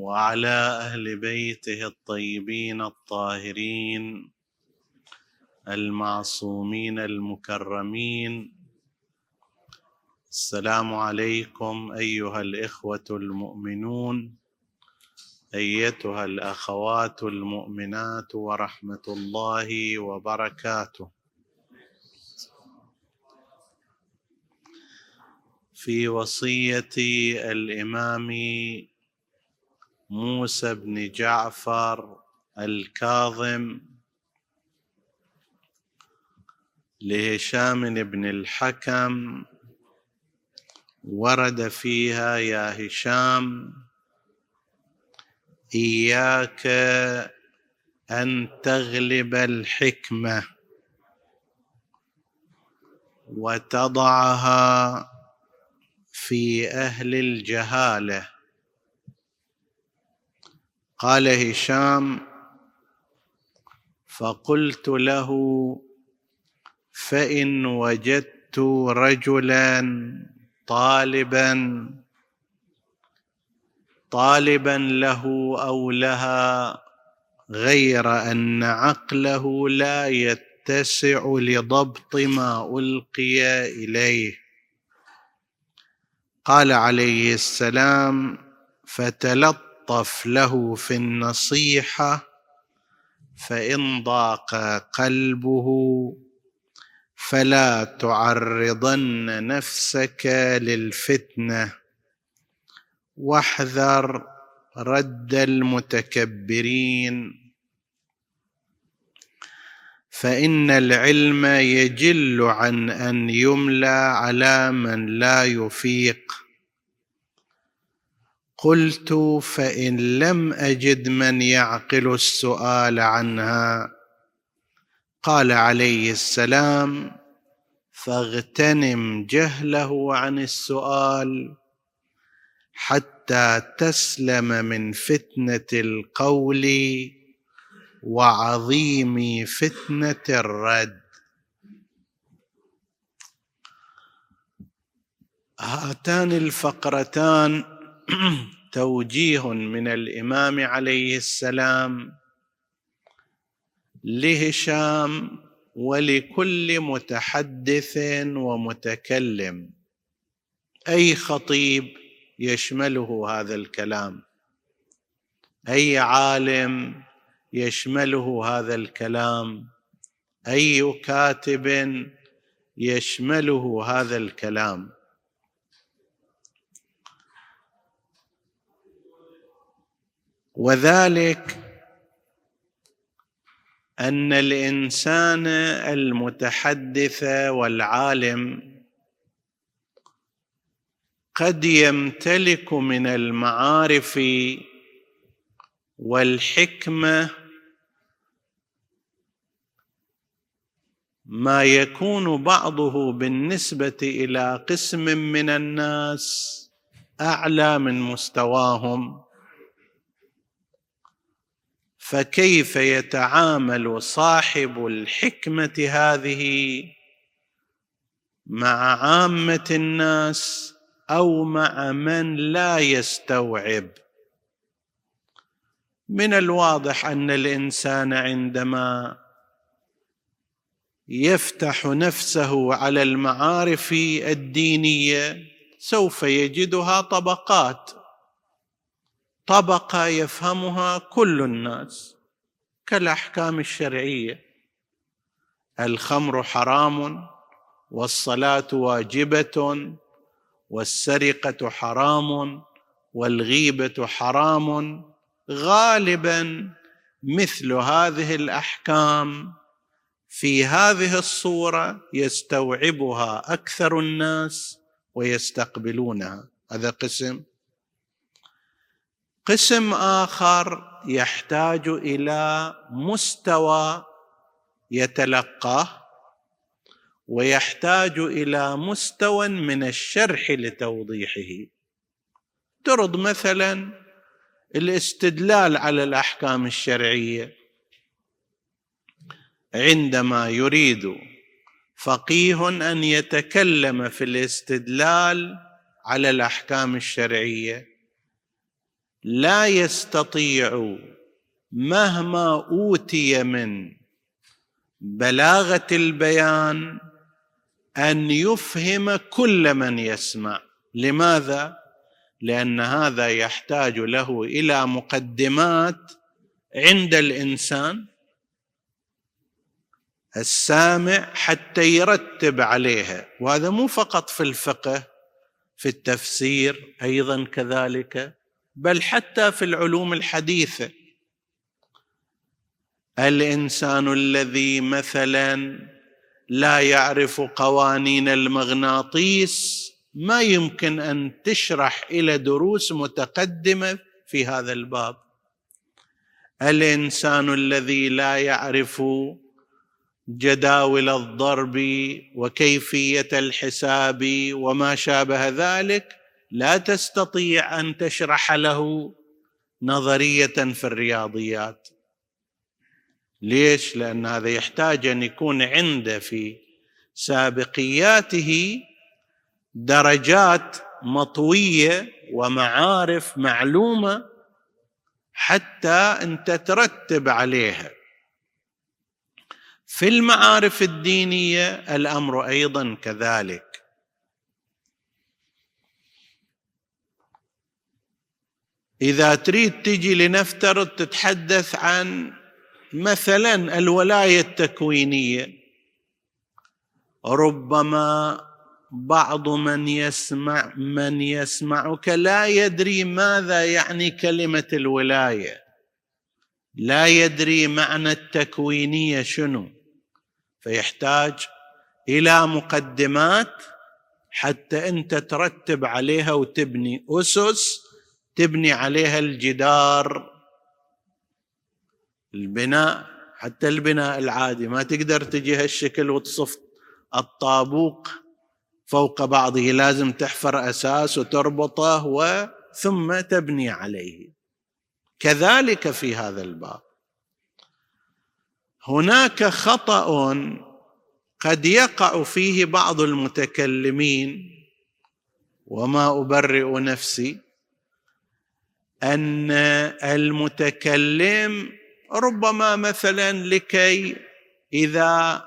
وعلى أهل بيته الطيبين الطاهرين المعصومين المكرمين. السلام عليكم أيها الإخوة المؤمنون أيتها الأخوات المؤمنات ورحمة الله وبركاته. في وصية الإمام موسى بن جعفر الكاظم لهشام بن الحكم ورد فيها يا هشام إياك أن تغلب الحكمة وتضعها في أهل الجهالة. قال هشام فقلت له فإن وجدت رجلا طالبا طالبا له أو لها غير أن عقله لا يتسع لضبط ما ألقي إليه. قال عليه السلام فتلط تلطف له في النصيحة فإن ضاق قلبه فلا تعرضن نفسك للفتنة. واحذر رد المتكبرين. فإن العلم يجل عن أن يملى على من لا يفيق. قلت فإن لم أجد من يعقل السؤال عنها. قال عليه السلام فاغتنم جهله عن السؤال حتى تسلم من فتنة القول وعظيم فتنة الرد. هاتان الفقرتان توجيه من الإمام عليه السلام لهشام ولكل متحدث ومتكلم. أي خطيب يشمله هذا الكلام؟ أي عالم يشمله هذا الكلام؟ أي كاتب يشمله هذا الكلام؟ وذلك أن الإنسان المتحدث والعالم قد يمتلك من المعارف والحكمة ما يكون بعضه بالنسبة إلى قسم من الناس أعلى من مستواهم. فكيف يتعامل صاحب الحكمة هذه مع عامة الناس أو مع من لا يستوعب؟ من الواضح أن الإنسان عندما يفتح نفسه على المعارف الدينية سوف يجدها طبقات. طبقة يفهمها كل الناس كالأحكام الشرعية. الخمر حرام والصلاة واجبة والسرقة حرام والغيبة حرام. غالبا مثل هذه الأحكام في هذه الصورة يستوعبها أكثر الناس ويستقبلونها. هذا قسم قسم آخر يحتاج إلى مستوى يتلقاه ويحتاج إلى مستوى من الشرح لتوضيحه. ترد مثلا الاستدلال على الأحكام الشرعية. عندما يريد فقيه أن يتكلم في الاستدلال على الأحكام الشرعية لا يستطيع مهما أوتي من بلاغة البيان أن يفهم كل من يسمع. لماذا؟ لأن هذا يحتاج له إلى مقدمات عند الإنسان السامع حتى يرتب عليها وهذا مو فقط في الفقه في التفسير أيضا كذلك. بل حتى في العلوم الحديثه الإنسان الذي مثلا لا يعرف قوانين المغناطيس ما يمكن أن تشرح إلى دروس متقدمة في هذا الباب. الإنسان الذي لا يعرف جداول الضرب وكيفية الحساب وما شابه ذلك لا تستطيع أن تشرح له نظرية في الرياضيات. ليش؟ لأن هذا يحتاج أن يكون عنده في سابقياته درجات مطوية ومعارف معلومة حتى انت ترتب عليها. في المعارف الدينية الأمر أيضا كذلك. إذا تريد تجي لنفترض تتحدث عن مثلا الولاية التكوينية. ربما بعض من يسمع من يسمعك لا يدري ماذا يعني كلمة الولاية. لا يدري معنى التكوينية شنو. فيحتاج إلى مقدمات حتى أنت ترتب عليها وتبني أسس تبني عليها الجدار البناء حتى البناء العادي. ما تقدر تجي هالشكل وتصف الطابوق فوق بعضه. لازم تحفر أساس وتربطه وثم تبني عليه. كذلك في هذا الباب. هناك خطأ قد يقع فيه بعض المتكلمين وما أبرئ نفسي. أن المتكلم ربما مثلا لكي إذا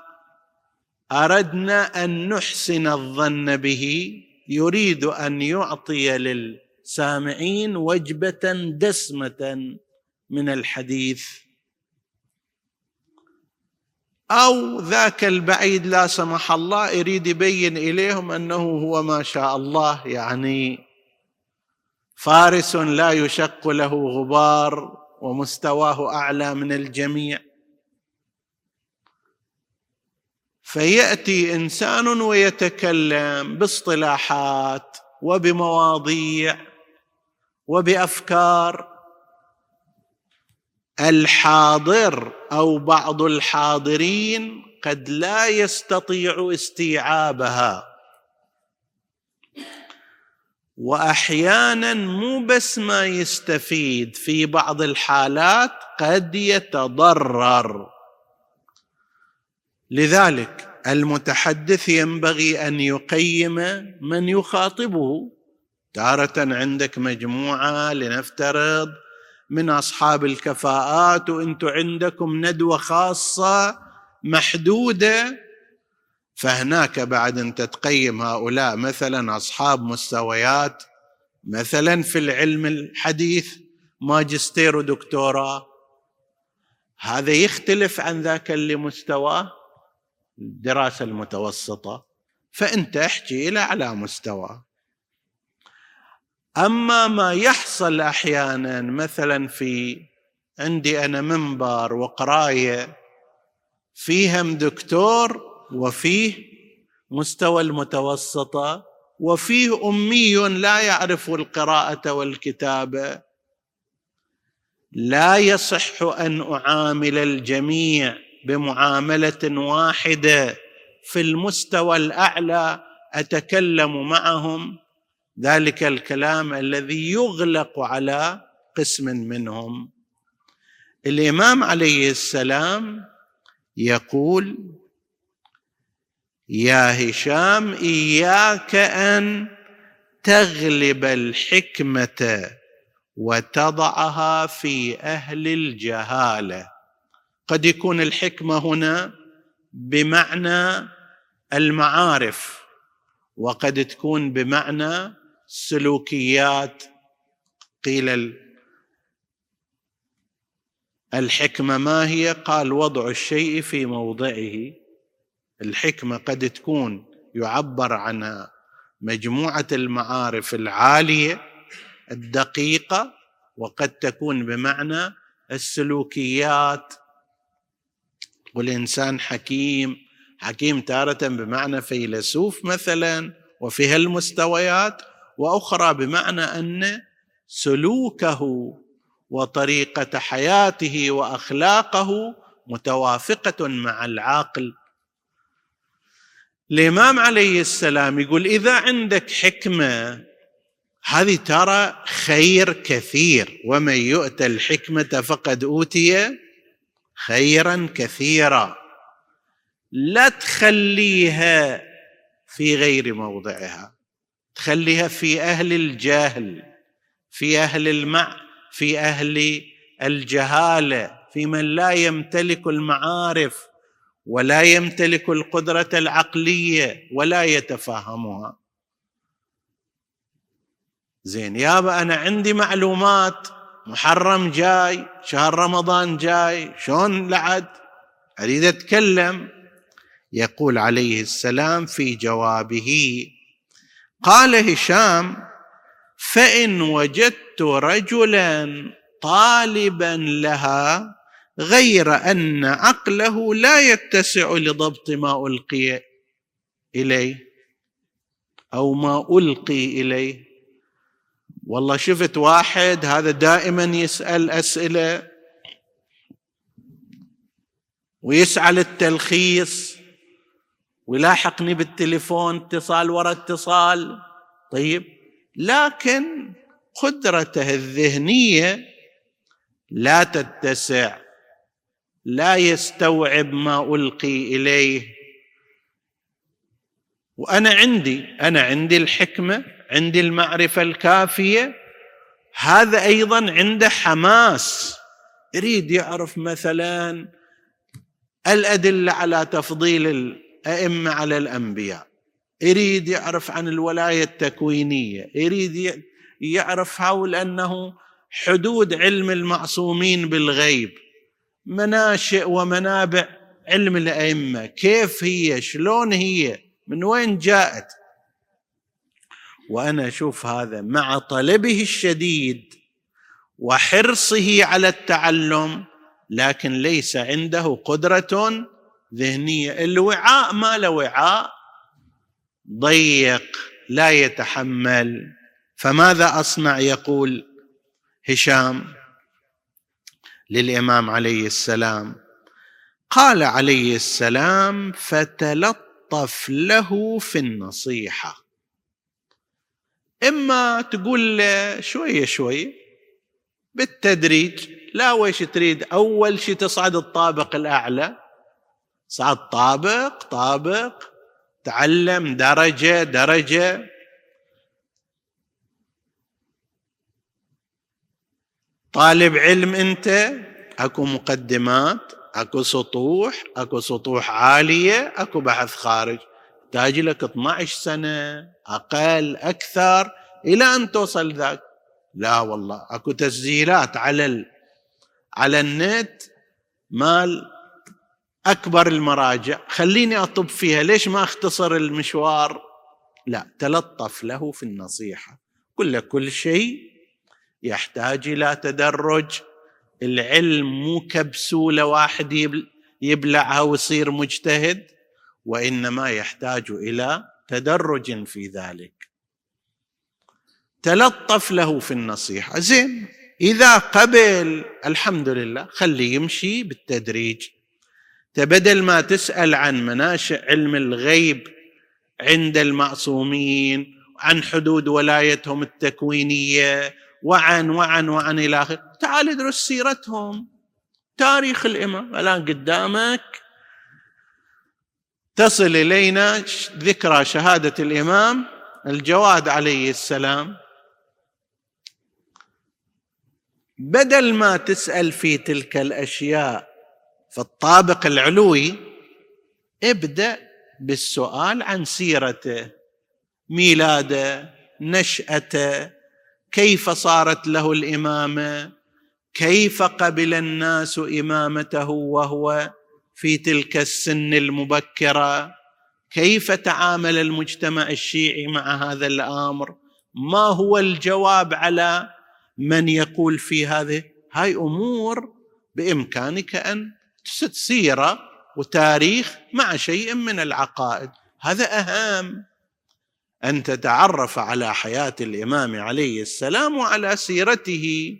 أردنا أن نحسن الظن به يريد أن يعطي للسامعين وجبة دسمة من الحديث. أو ذاك البعيد لا سمح الله يريد يبين إليهم أنه هو ما شاء الله يعني فارس لا يشق له غبار ومستواه أعلى من الجميع. فيأتي إنسان ويتكلم باصطلاحات وبمواضيع وبأفكار. الحاضر أو بعض الحاضرين قد لا يستطيع استيعابها. وأحيانا مو بس ما يستفيد في بعض الحالات قد يتضرر. لذلك المتحدث ينبغي أن يقيم من يخاطبه. تارة عندك مجموعة لنفترض من أصحاب الكفاءات وأنتم عندكم ندوة خاصة محدودة فهناك بعد انت تقيم هؤلاء مثلا أصحاب مستويات مثلا في العلم الحديث ماجستير ودكتوراه. هذا يختلف عن ذاك اللي مستواه الدراسة المتوسطة. فانت احكي إلى على مستواه أما ما يحصل أحيانا مثلا في عندي أنا منبر وقراية فيهم دكتور وفيه مستوى المتوسطه وفيه أمي لا يعرف القراءة والكتابه لا يصح أن أعامل الجميع بمعاملة واحدة. في المستوى الأعلى أتكلم معهم. ذلك الكلام الذي يغلق على قسم منهم. الإمام عليه السلام يقول يا هشام إياك أن تغلب الحكمة وتضعها في أهل الجهالة. قد يكون الحكمة هنا بمعنى المعارف وقد تكون بمعنى سلوكيات. قيل الحكمة ما هي؟ قال وضع الشيء في موضعه. الحكمة قد تكون يعبر عنها مجموعة المعارف العالية الدقيقة وقد تكون بمعنى السلوكيات. والإنسان حكيم حكيم تارة بمعنى فيلسوف مثلا وفي هالمستويات وأخرى بمعنى أن سلوكه وطريقة حياته وأخلاقه متوافقة مع العقل. الإمام عليه السلام يقول إذا عندك حكمة هذه ترى خير كثير ومن يؤتى الحكمة فقد أوتي خيرا كثيرا. لا تخليها في غير موضعها تخليها في أهل الجهل في أهل المع في أهل الجهالة في من لا يمتلك المعارف. ولا يمتلك القدرة العقلية ولا يتفهمها زين يابا أنا عندي معلومات محرم جاي شهر رمضان جاي شلون لعد؟ أريد أتكلم. يقول عليه السلام في جوابه قال هشام فإن وجدت رجلا طالبا لها غير أن عقله لا يتسع لضبط ما ألقي إليه أو ما ألقي إليه. والله شفت واحد هذا دائما يسأل أسئلة ويسعى للتلخيص ويلاحقني بالتليفون اتصال ورا اتصال. طيب لكن قدرته الذهنية لا تتسع. لا يستوعب ما ألقي إليه. وأنا عندي أنا عندي الحكمة عندي المعرفة الكافية. هذا أيضا عنده حماس. يريد يعرف مثلا الأدلة على تفضيل الأئمة على الأنبياء. يريد يعرف عن الولاية التكوينية. يريد يعرف حول أنه حدود علم المعصومين بالغيب. مناشئ ومنابع علم الأئمة. كيف هي؟ شلون هي؟ من وين جاءت؟ وأنا أشوف هذا مع طلبه الشديد وحرصه على التعلم لكن ليس عنده قدرة ذهنية. الوعاء ما له وعاء؟ ضيق لا يتحمل. فماذا أصنع؟ يقول هشام. للإمام عليه السلام. قال عليه السلام فتلطف له في النصيحة. إما تقول له شوية شوية بالتدريج لا ويش تريد؟ أول شيء تصعد الطابق الأعلى. صعد طابق طابق تعلم درجة درجة. طالب علم انت اكو مقدمات اكو سطوح اكو سطوح عالية اكو بحث خارج. تحتاج لك 12 سنة أقل أكثر إلى ان توصل ذاك. لا والله اكو تسجيلات على ال... على النت مال اكبر المراجع. خليني اطب فيها ليش ما اختصر المشوار؟ لا تلطف له في النصيحة. كل كل شيء يحتاج إلى تدرج. العلم مو كبسولة واحد يبلعها ويصير مجتهد وإنما يحتاج إلى تدرج في ذلك. تلطف له في النصيحة. زين إذا قبل الحمد لله خليه يمشي بالتدريج. تبدل ما تسأل عن مناشئ علم الغيب عند المعصومين عن حدود ولايتهم التكوينية وعن وعن وعن إلى اخره تعال ادرس سيرتهم. تاريخ الإمام. الآن قدامك. تصل إلينا ذكرى شهادة الإمام. الجواد عليه السلام. بدل ما تسأل في تلك الأشياء في الطابق العلوي ابدأ بالسؤال عن سيرته ميلاده نشأته كيف صارت له الإمامة؟ كيف قبل الناس إمامته وهو في تلك السن المبكرة؟ كيف تعامل المجتمع الشيعي مع هذا الأمر؟ ما هو الجواب على من يقول في هذه؟ هاي أمور بإمكانك أن تسد سيره وتاريخ مع شيء من العقائد. هذا أهم. أن تتعرف على حياة الإمام عليه السلام وعلى سيرته.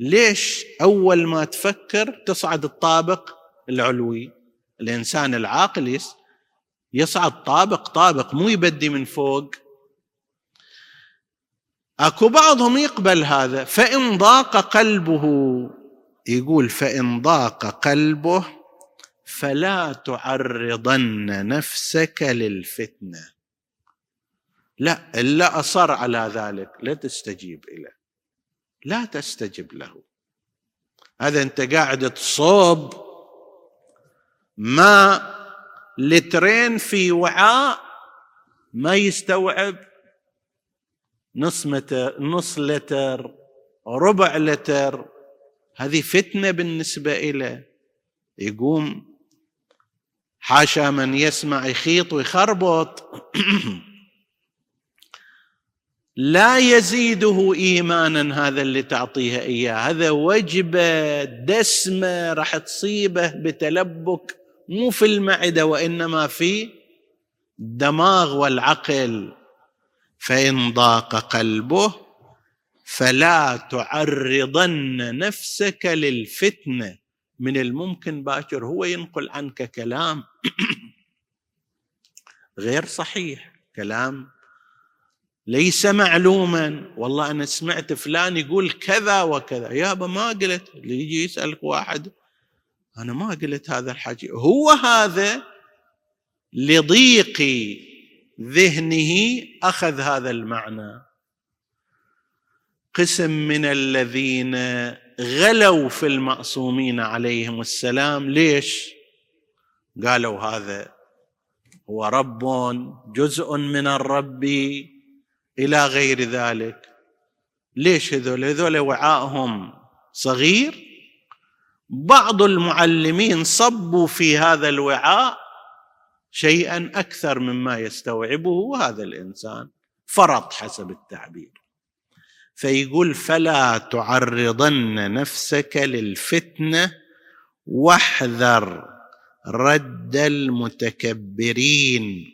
ليش أول ما تفكر تصعد الطابق العلوي؟ الإنسان العاقل يصعد طابق طابق مو يبدي من فوق. أكو بعضهم يقبل هذا فإن ضاق قلبه يقول فإن ضاق قلبه فلا تعرضن نفسك للفتنة. لا إلا أصر على ذلك. لا تستجيب له لا تستجب له. هذا أنت قاعد تصوب ماء لترين في وعاء ما يستوعب. نص متر نص لتر ربع لتر. هذه فتنة بالنسبة إليه. يقوم حاشا من يسمع يخيط ويخربط. لا يزيده إيمانا هذا اللي تعطيها إياه. هذا وجبة دسمة راح تصيبه بتلبك مو في المعدة وإنما في الدماغ والعقل. فإن ضاق قلبه فلا تعرضن نفسك للفتنة. من الممكن باكر هو ينقل عنك كلام غير صحيح كلام ليس معلوما. والله أنا سمعت فلان يقول كذا وكذا. يابا ما قلت. اللي يجي يسألك واحد. أنا ما قلت هذا الحكي. هو هذا لضيق ذهنه أخذ هذا المعنى. قسم من الذين غلوا في المعصومين عليهم السلام. ليش؟ قالوا هذا هو رب جزء من الرب. إلى غير ذلك. ليش هذول؟ هذول وعاءهم صغير. بعض المعلمين صبوا في هذا الوعاء شيئا أكثر مما يستوعبه هذا الإنسان فرط حسب التعبير. فيقول فلا تعرضن نفسك للفتنة واحذر رد المتكبرين.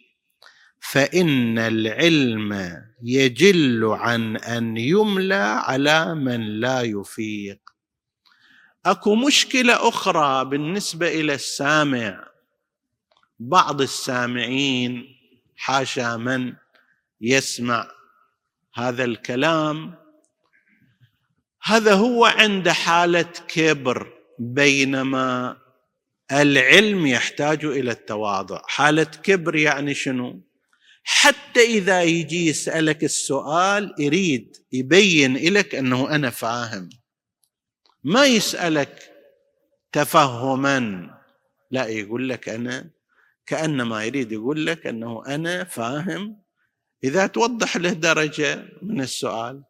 فإن العلم يجل عن أن يملى على من لا يفيق. أكو مشكلة أخرى بالنسبة إلى السامع. بعض السامعين حاشا من يسمع هذا الكلام. هذا هو عند حالة كبر بينما العلم يحتاج إلى التواضع. حالة كبر يعني شنو؟ حتى إذا يجي يسألك السؤال يريد يبين لك أنه أنا فاهم. ما يسألك تفهما لا يقول لك أنا كأنما يريد يقول لك أنه أنا فاهم. إذا توضح له درجة من السؤال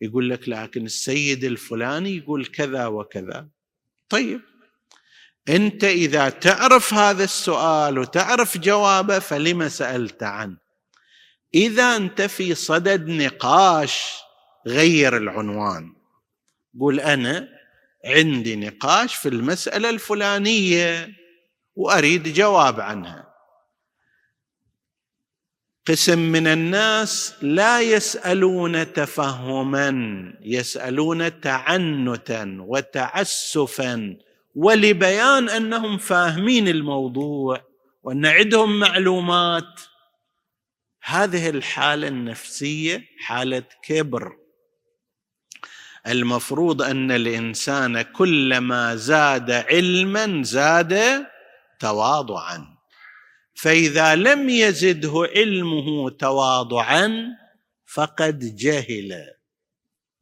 يقول لك لكن السيد الفلاني يقول كذا وكذا. طيب أنت إذا تعرف هذا السؤال وتعرف جوابه فلم سألت عنه؟ إذا أنت في صدد نقاش غير العنوان. قول أنا عندي نقاش في المسألة الفلانية وأريد جواب عنها. قسم من الناس لا يسألون تفهما يسألون تعنتا وتعسفا ولبيان أنهم فاهمين الموضوع وان عندهم معلومات. هذه الحالة النفسية حالة كبر. المفروض أن الإنسان كلما زاد علما زاد تواضعا. فإذا لم يزده علمه تواضعا فقد جهل.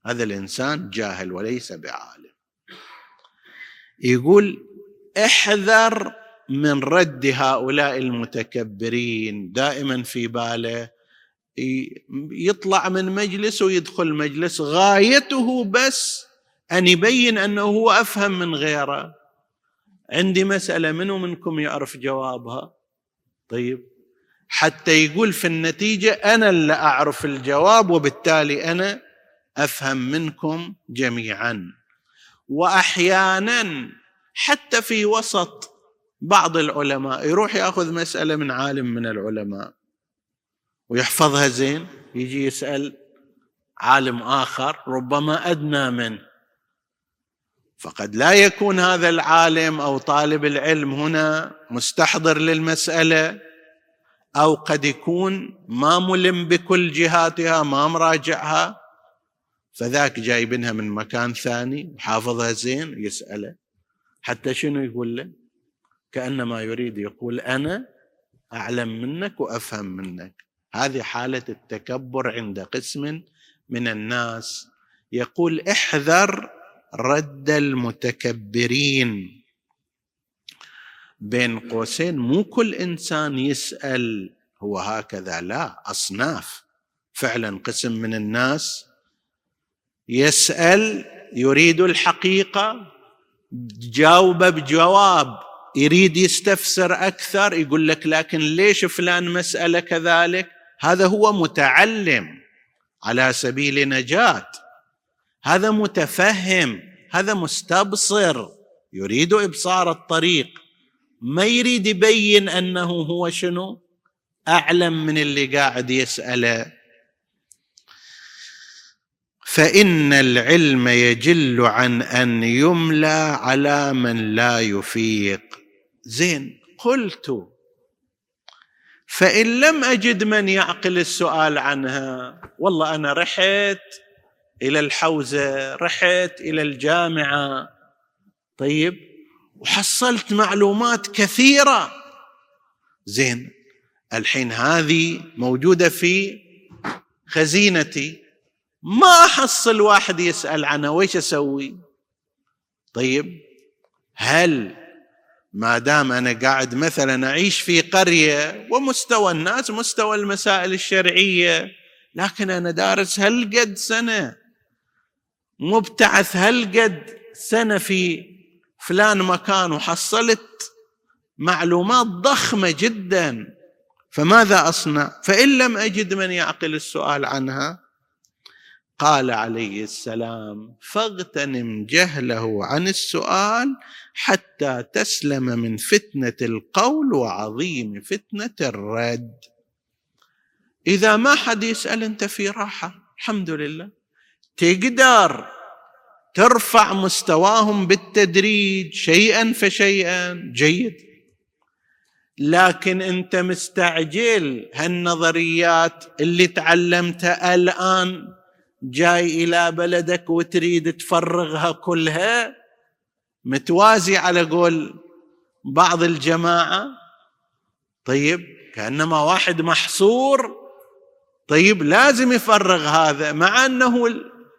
هذا الإنسان جاهل وليس بعالم. يقول احذر من رد هؤلاء المتكبرين. دائما في باله يطلع من مجلس ويدخل مجلس. غايته بس أن يبين أنه هو أفهم من غيره. عندي مسألة منو منكم يعرف جوابها؟ طيب. حتى يقول في النتيجة أنا اللي أعرف الجواب وبالتالي أنا أفهم منكم جميعا. واحيانا حتى في وسط بعض العلماء يروح ياخذ مسألة من عالم من العلماء ويحفظها زين يجي يسأل عالم آخر ربما أدنى منه فقد لا يكون هذا العالم أو طالب العلم هنا مستحضر للمسألة أو قد يكون ما ملم بكل جهاتها ما مراجعها. فذاك جايبينها من مكان ثاني وحافظها زين يسأله. حتى شنو يقول له؟ كأنما يريد يقول أنا أعلم منك وأفهم منك. هذه حالة التكبر عند قسم من الناس. يقول احذر رد المتكبرين. بين قوسين مو كل إنسان يسأل هو هكذا لا أصناف. فعلا قسم من الناس يسأل يريد الحقيقة جاوب بجواب. يريد يستفسر أكثر يقول لك لكن ليش فلان مسألة كذلك؟ هذا هو متعلم على سبيل نجاة. هذا متفهم هذا مستبصر يريد إبصار الطريق. ما يريد يبين أنه هو شنو؟ أعلم من اللي قاعد يسأله. فإن العلم يجل عن أن يملى على من لا يفيق. زين قلت فإن لم أجد من يعقل السؤال عنها والله أنا رحت إلى الحوزة رحت إلى الجامعة. طيب وحصلت معلومات كثيرة. زين الحين هذه موجودة في خزينتي. ما احصل واحد يسأل عنها ويش أسوي؟ طيب هل ما دام أنا قاعد مثلا أعيش في قرية ومستوى الناس مستوى المسائل الشرعية لكن أنا دارس هالقد سنة مبتعث هالقد سنة في فلان مكان وحصلت معلومات ضخمة جدا فماذا أصنع؟ فإن لم أجد من يعقل السؤال عنها قال عليه السلام فاغتنم جهله عن السؤال حتى تسلم من فتنة القول وعظيم فتنة الرد. إذا ما حد يسأل أنت في راحة الحمد لله. تقدر ترفع مستواهم بالتدريج شيئا فشيئا جيد. لكن أنت مستعجل هالنظريات اللي تعلمتها الآن. جاي إلى بلدك وتريد تفرغها كلها؟ متوازي على قول بعض الجماعة. طيب كأنما واحد محصور. طيب لازم يفرغ هذا مع أنه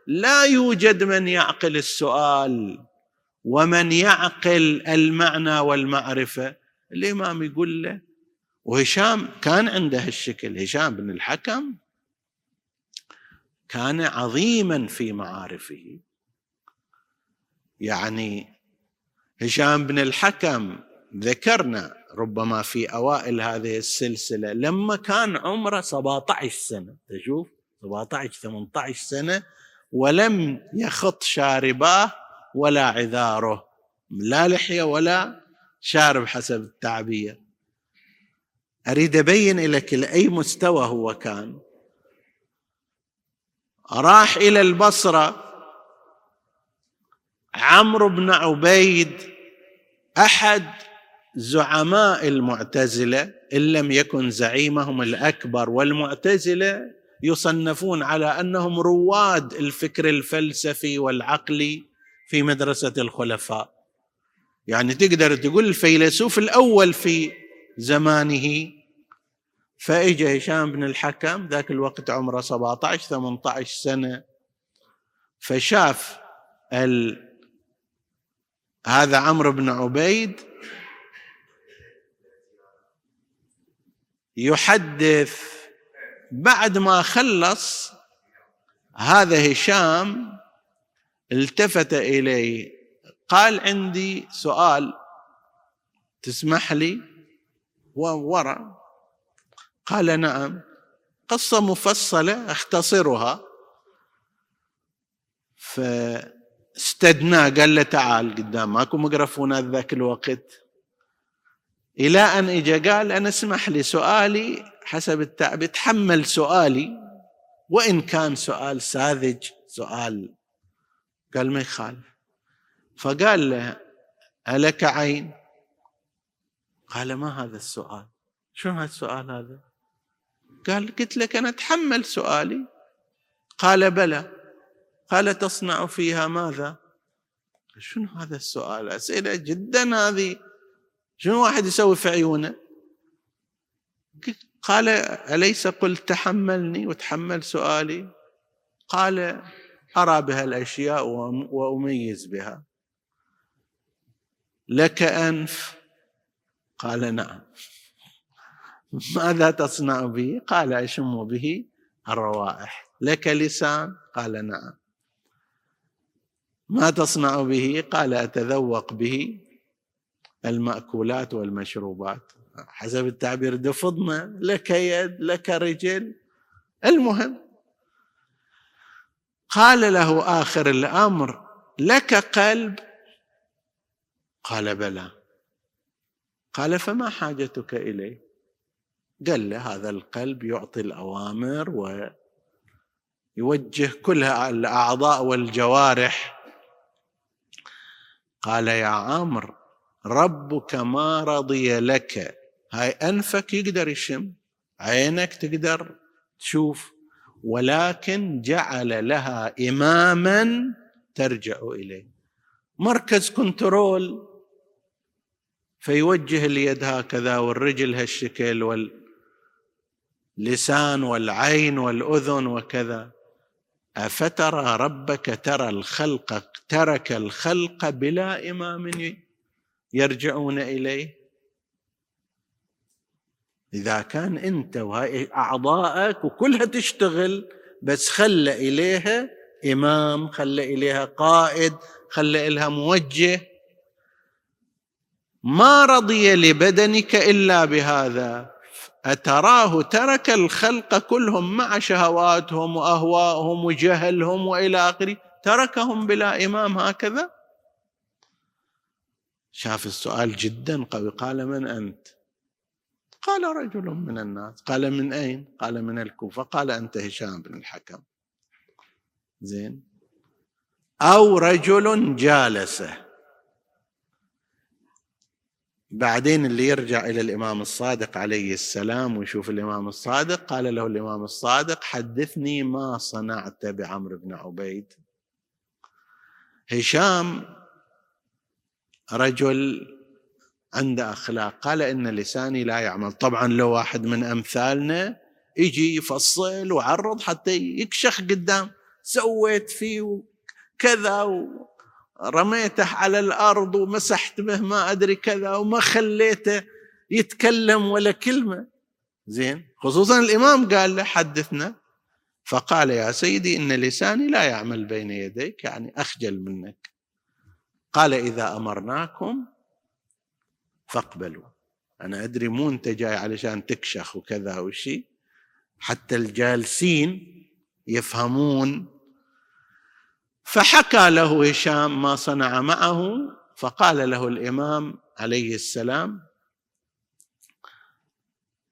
لا يوجد من يعقل السؤال ومن يعقل المعنى والمعرفة. الإمام يقول له وهشام كان عنده هالشكل هشام بن الحكم. كان عظيما في معارفه. يعني هشام بن الحكم ذكرنا ربما في أوائل هذه السلسلة لما كان عمره 17 سنة تشوف؟ 17 18 سنة ولم يخط شارباه ولا عذاره لا لحية ولا شارب حسب التعبير. أريد أبين لك لأي مستوى هو كان. راح إلى البصرة. عمرو بن عبيد أحد زعماء المعتزلة إن لم يكن زعيمهم الأكبر والمعتزلة يصنفون على أنهم رواد الفكر الفلسفي والعقلي في مدرسة الخلفاء. يعني تقدر تقول الفيلسوف الأول في زمانه فاجى هشام بن الحكم ذاك الوقت عمره 17 18 سنة فشاف ال... هذا عمرو بن عبيد يحدث بعد ما خلص هذا هشام التفت إليه قال عندي سؤال تسمح لي؟ وورا قال نعم. قصة مفصلة اختصرها. فاستدناه قال له تعال قدام ماكو ميكروفونات ذاك الوقت. إلى أن اجى قال أنا اسمح لي سؤالي حسب التعبير تحمل سؤالي وإن كان سؤال ساذج سؤال قال ما يخالف. فقال له ألك عين؟ قال ما هذا السؤال؟ شنو هذا السؤال هذا؟ قال قلت لك أنا أتحمل سؤالي. قال بلى. قال تصنع فيها ماذا؟ شنو هذا السؤال؟ أسئلة جدا هذه. شنو واحد يسوي في عيونه؟ قال أليس قلت تحملني وتحمل سؤالي؟ قال أرى بها الأشياء وأميز بها. لك أنف؟ قال نعم. ماذا تصنع به؟ قال أشم به الروائح. لك لسان؟ قال نعم. ما تصنع به؟ قال أتذوق به المأكولات والمشروبات. حسب التعبير دفضنا لك يد لك رجل. المهم قال له آخر الأمر لك قلب؟ قال بلى. قال فما حاجتك إليه؟ قال له هذا القلب يعطي الأوامر ويوجه كل الأعضاء والجوارح. قال يا عمرو ربك ما رضي لك. هاي أنفك يقدر يشم عينك تقدر تشوف ولكن جعل لها إماما ترجع إليه. مركز كنترول فيوجه اليد هكذا والرجل هالشكل واللسان والعين والأذن وكذا. أفترى ربك ترى الخلق ترك الخلق بلا إمام يرجعون إليه؟ إذا كان أنت وهي اعضائك وكلها تشتغل بس خلى إليها إمام خلى إليها قائد خلى لها موجه. ما رضي لبدنك إلا بهذا. أتراه ترك الخلق كلهم مع شهواتهم واهوائهم وجهلهم وإلى آخره؟ تركهم بلا إمام هكذا؟ شاف السؤال جدا قوي. قال من أنت؟ قال رجل من الناس. قال من أين؟ قال من الكوفة. قال أنت هشام بن الحكم. زين. أو رجل جالسه. بعدين اللي يرجع إلى الإمام الصادق عليه السلام ويشوف الإمام الصادق قال له الإمام الصادق حدثني ما صنعت بعمرو بن عبيد. هشام رجل عنده أخلاق قال إن لساني لا يعمل. طبعا لو واحد من أمثالنا يجي يفصل وعرض حتى يكشخ قدام سويت فيه كذا رميته على الأرض ومسحت به ما أدري كذا وما خليته يتكلم ولا كلمة. زين. خصوصا الإمام قال له حدثنا. فقال يا سيدي إن لساني لا يعمل بين يديك يعني أخجل منك. قال إذا أمرناكم فاقبلوا. أنا أدري مو أنت جاي علشان تكشخ وكذا وشي. حتى الجالسين يفهمون فحكى له هشام ما صنع معه فقال له الإمام عليه السلام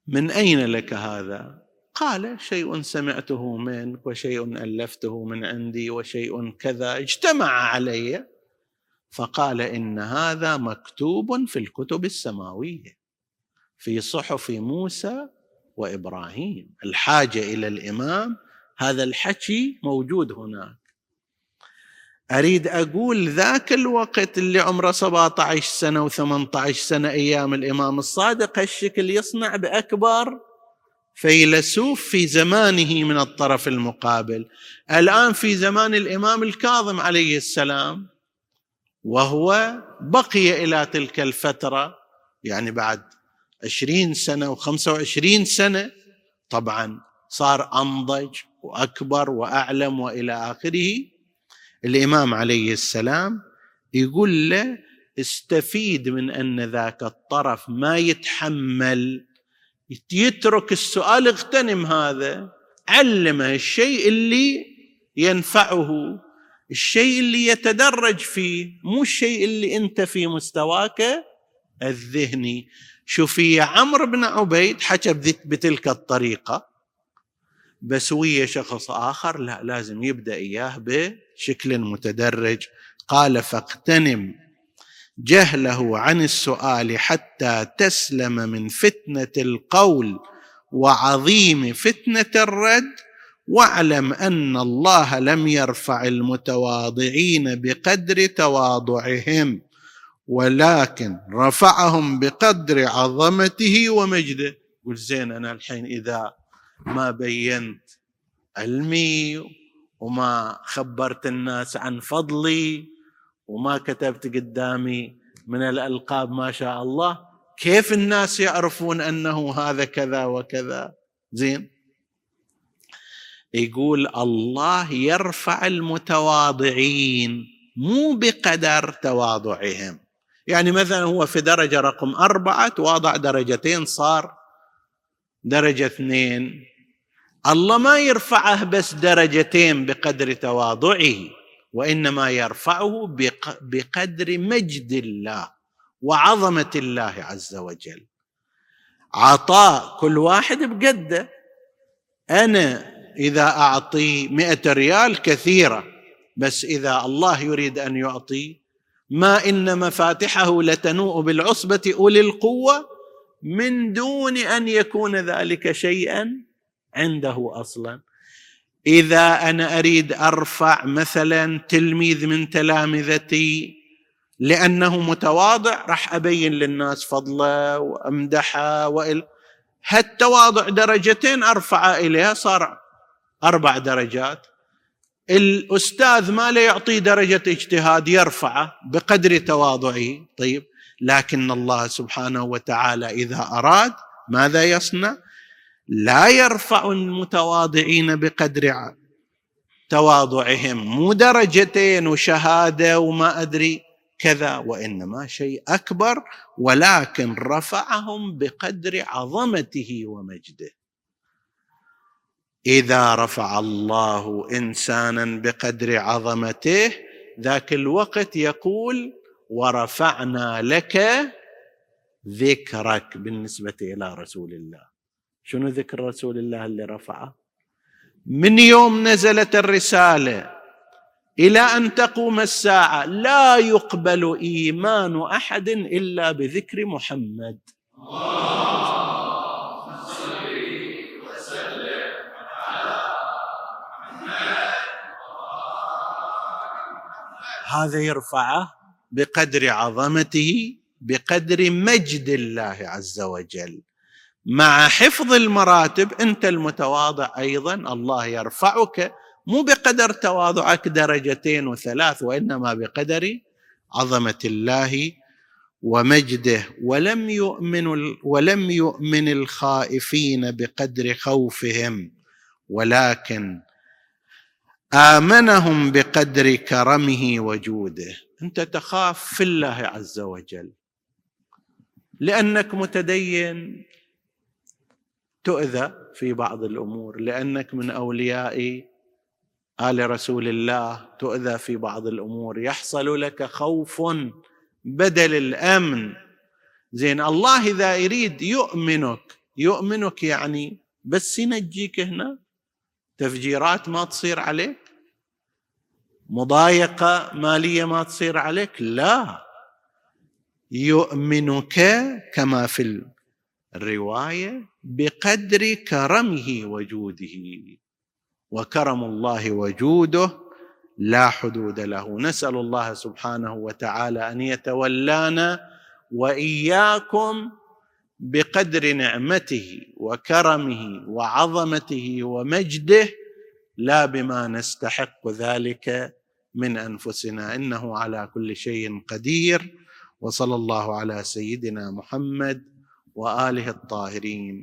من أين لك هذا؟ قال شيء سمعته منك وشيء ألفته من عندي وشيء كذا اجتمع علي. فقال إن هذا مكتوب في الكتب السماوية في صحف موسى وإبراهيم. الحاجة إلى الإمام هذا الحكي موجود هناك. أريد أقول ذاك الوقت اللي عمره 17 سنة و18 سنة أيام الإمام الصادق هالشكل يصنع بأكبر فيلسوف في زمانه من الطرف المقابل. الآن في زمان الإمام الكاظم عليه السلام وهو بقي إلى تلك الفترة يعني بعد عشرين وخمسة وعشرين سنة طبعا صار أنضج وأكبر وأعلم وإلى آخره. الإمام عليه السلام يقول له استفيد من أن ذاك الطرف ما يتحمل يترك السؤال اغتنم هذا علمه الشيء اللي ينفعه الشيء اللي يتدرج فيه مو الشيء اللي أنت في مستواك الذهني. شوفي عمرو بن عبيد حكى بتلك الطريقة بس ويا شخص آخر لا لازم يبدأ إياه بشكل متدرج. قال فاغتنم جهله عن السؤال حتى تسلم من فتنة القول وعظيم فتنة الرد واعلم أن الله لم يرفع المتواضعين بقدر تواضعهم ولكن رفعهم بقدر عظمته ومجده. قل زين أنا الحين إذا ما بينت علمي وما خبرت الناس عن فضلي وما كتبت قدامي من الألقاب ما شاء الله. كيف الناس يعرفون أنه هذا كذا وكذا؟ زين. يقول الله يرفع المتواضعين مو بقدر تواضعهم. يعني مثلا هو في درجة رقم أربعة تواضع درجتين صار درجة اثنين. الله ما يرفعه بس درجتين بقدر تواضعه وإنما يرفعه بقدر مجد الله وعظمة الله عز وجل. عطاء كل واحد بقده. أنا إذا أعطي مئة ريال كثيرة بس إذا الله يريد أن يعطي ما إن مفاتحه لتنوء بالعصبة أولي القوة من دون أن يكون ذلك شيئا. عنده أصلا. إذا أنا أريد أرفع مثلا تلميذ من تلامذتي لأنه متواضع راح أبين للناس فضله وأمدحه وإل هالتواضع درجتين ارفع إليها صار أربع درجات. الأستاذ ما لا يعطي درجة اجتهاد يرفعه بقدر تواضعه. طيب لكن الله سبحانه وتعالى إذا أراد ماذا يصنع؟ لا يرفع المتواضعين بقدر تواضعهم مو درجتين وشهادة وما أدري كذا وإنما شيء أكبر ولكن رفعهم بقدر عظمته ومجده. إذا رفع الله إنسانا بقدر عظمته ذاك الوقت يقول ورفعنا لك ذكرك بالنسبة إلى رسول الله. شنو ذكر رسول الله اللي رفعه؟ من يوم نزلت الرسالة إلى أن تقوم الساعة لا يقبل إيمان أحد إلا بذكر محمد. هذا يرفعه بقدر عظمته بقدر مجد الله عز وجل. مع حفظ المراتب أنت المتواضع أيضا الله يرفعك مو بقدر تواضعك درجتين وثلاث وإنما بقدر عظمة الله ومجده. ولم يؤمن ولم يؤمن الخائفين بقدر خوفهم ولكن آمنهم بقدر كرمه وجوده. أنت تخاف في الله عز وجل لأنك متدين تؤذى في بعض الأمور لأنك من أولياء آل رسول الله تؤذى في بعض الأمور. يحصل لك خوف بدل الأمن. زين الله إذا يريد يؤمنك يؤمنك يعني بس ينجيك هنا؟ تفجيرات ما تصير عليك؟ مضايقة مالية ما تصير عليك؟ لا. يؤمنك كما في الرواية بقدر كرمه وجوده وكرم الله وجوده لا حدود له. نسأل الله سبحانه وتعالى أن يتولانا وإياكم بقدر نعمته وكرمه وعظمته ومجده لا بما نستحق ذلك من أنفسنا. إنه على كل شيء قدير. وصلى الله على سيدنا محمد وآله الطاهرين.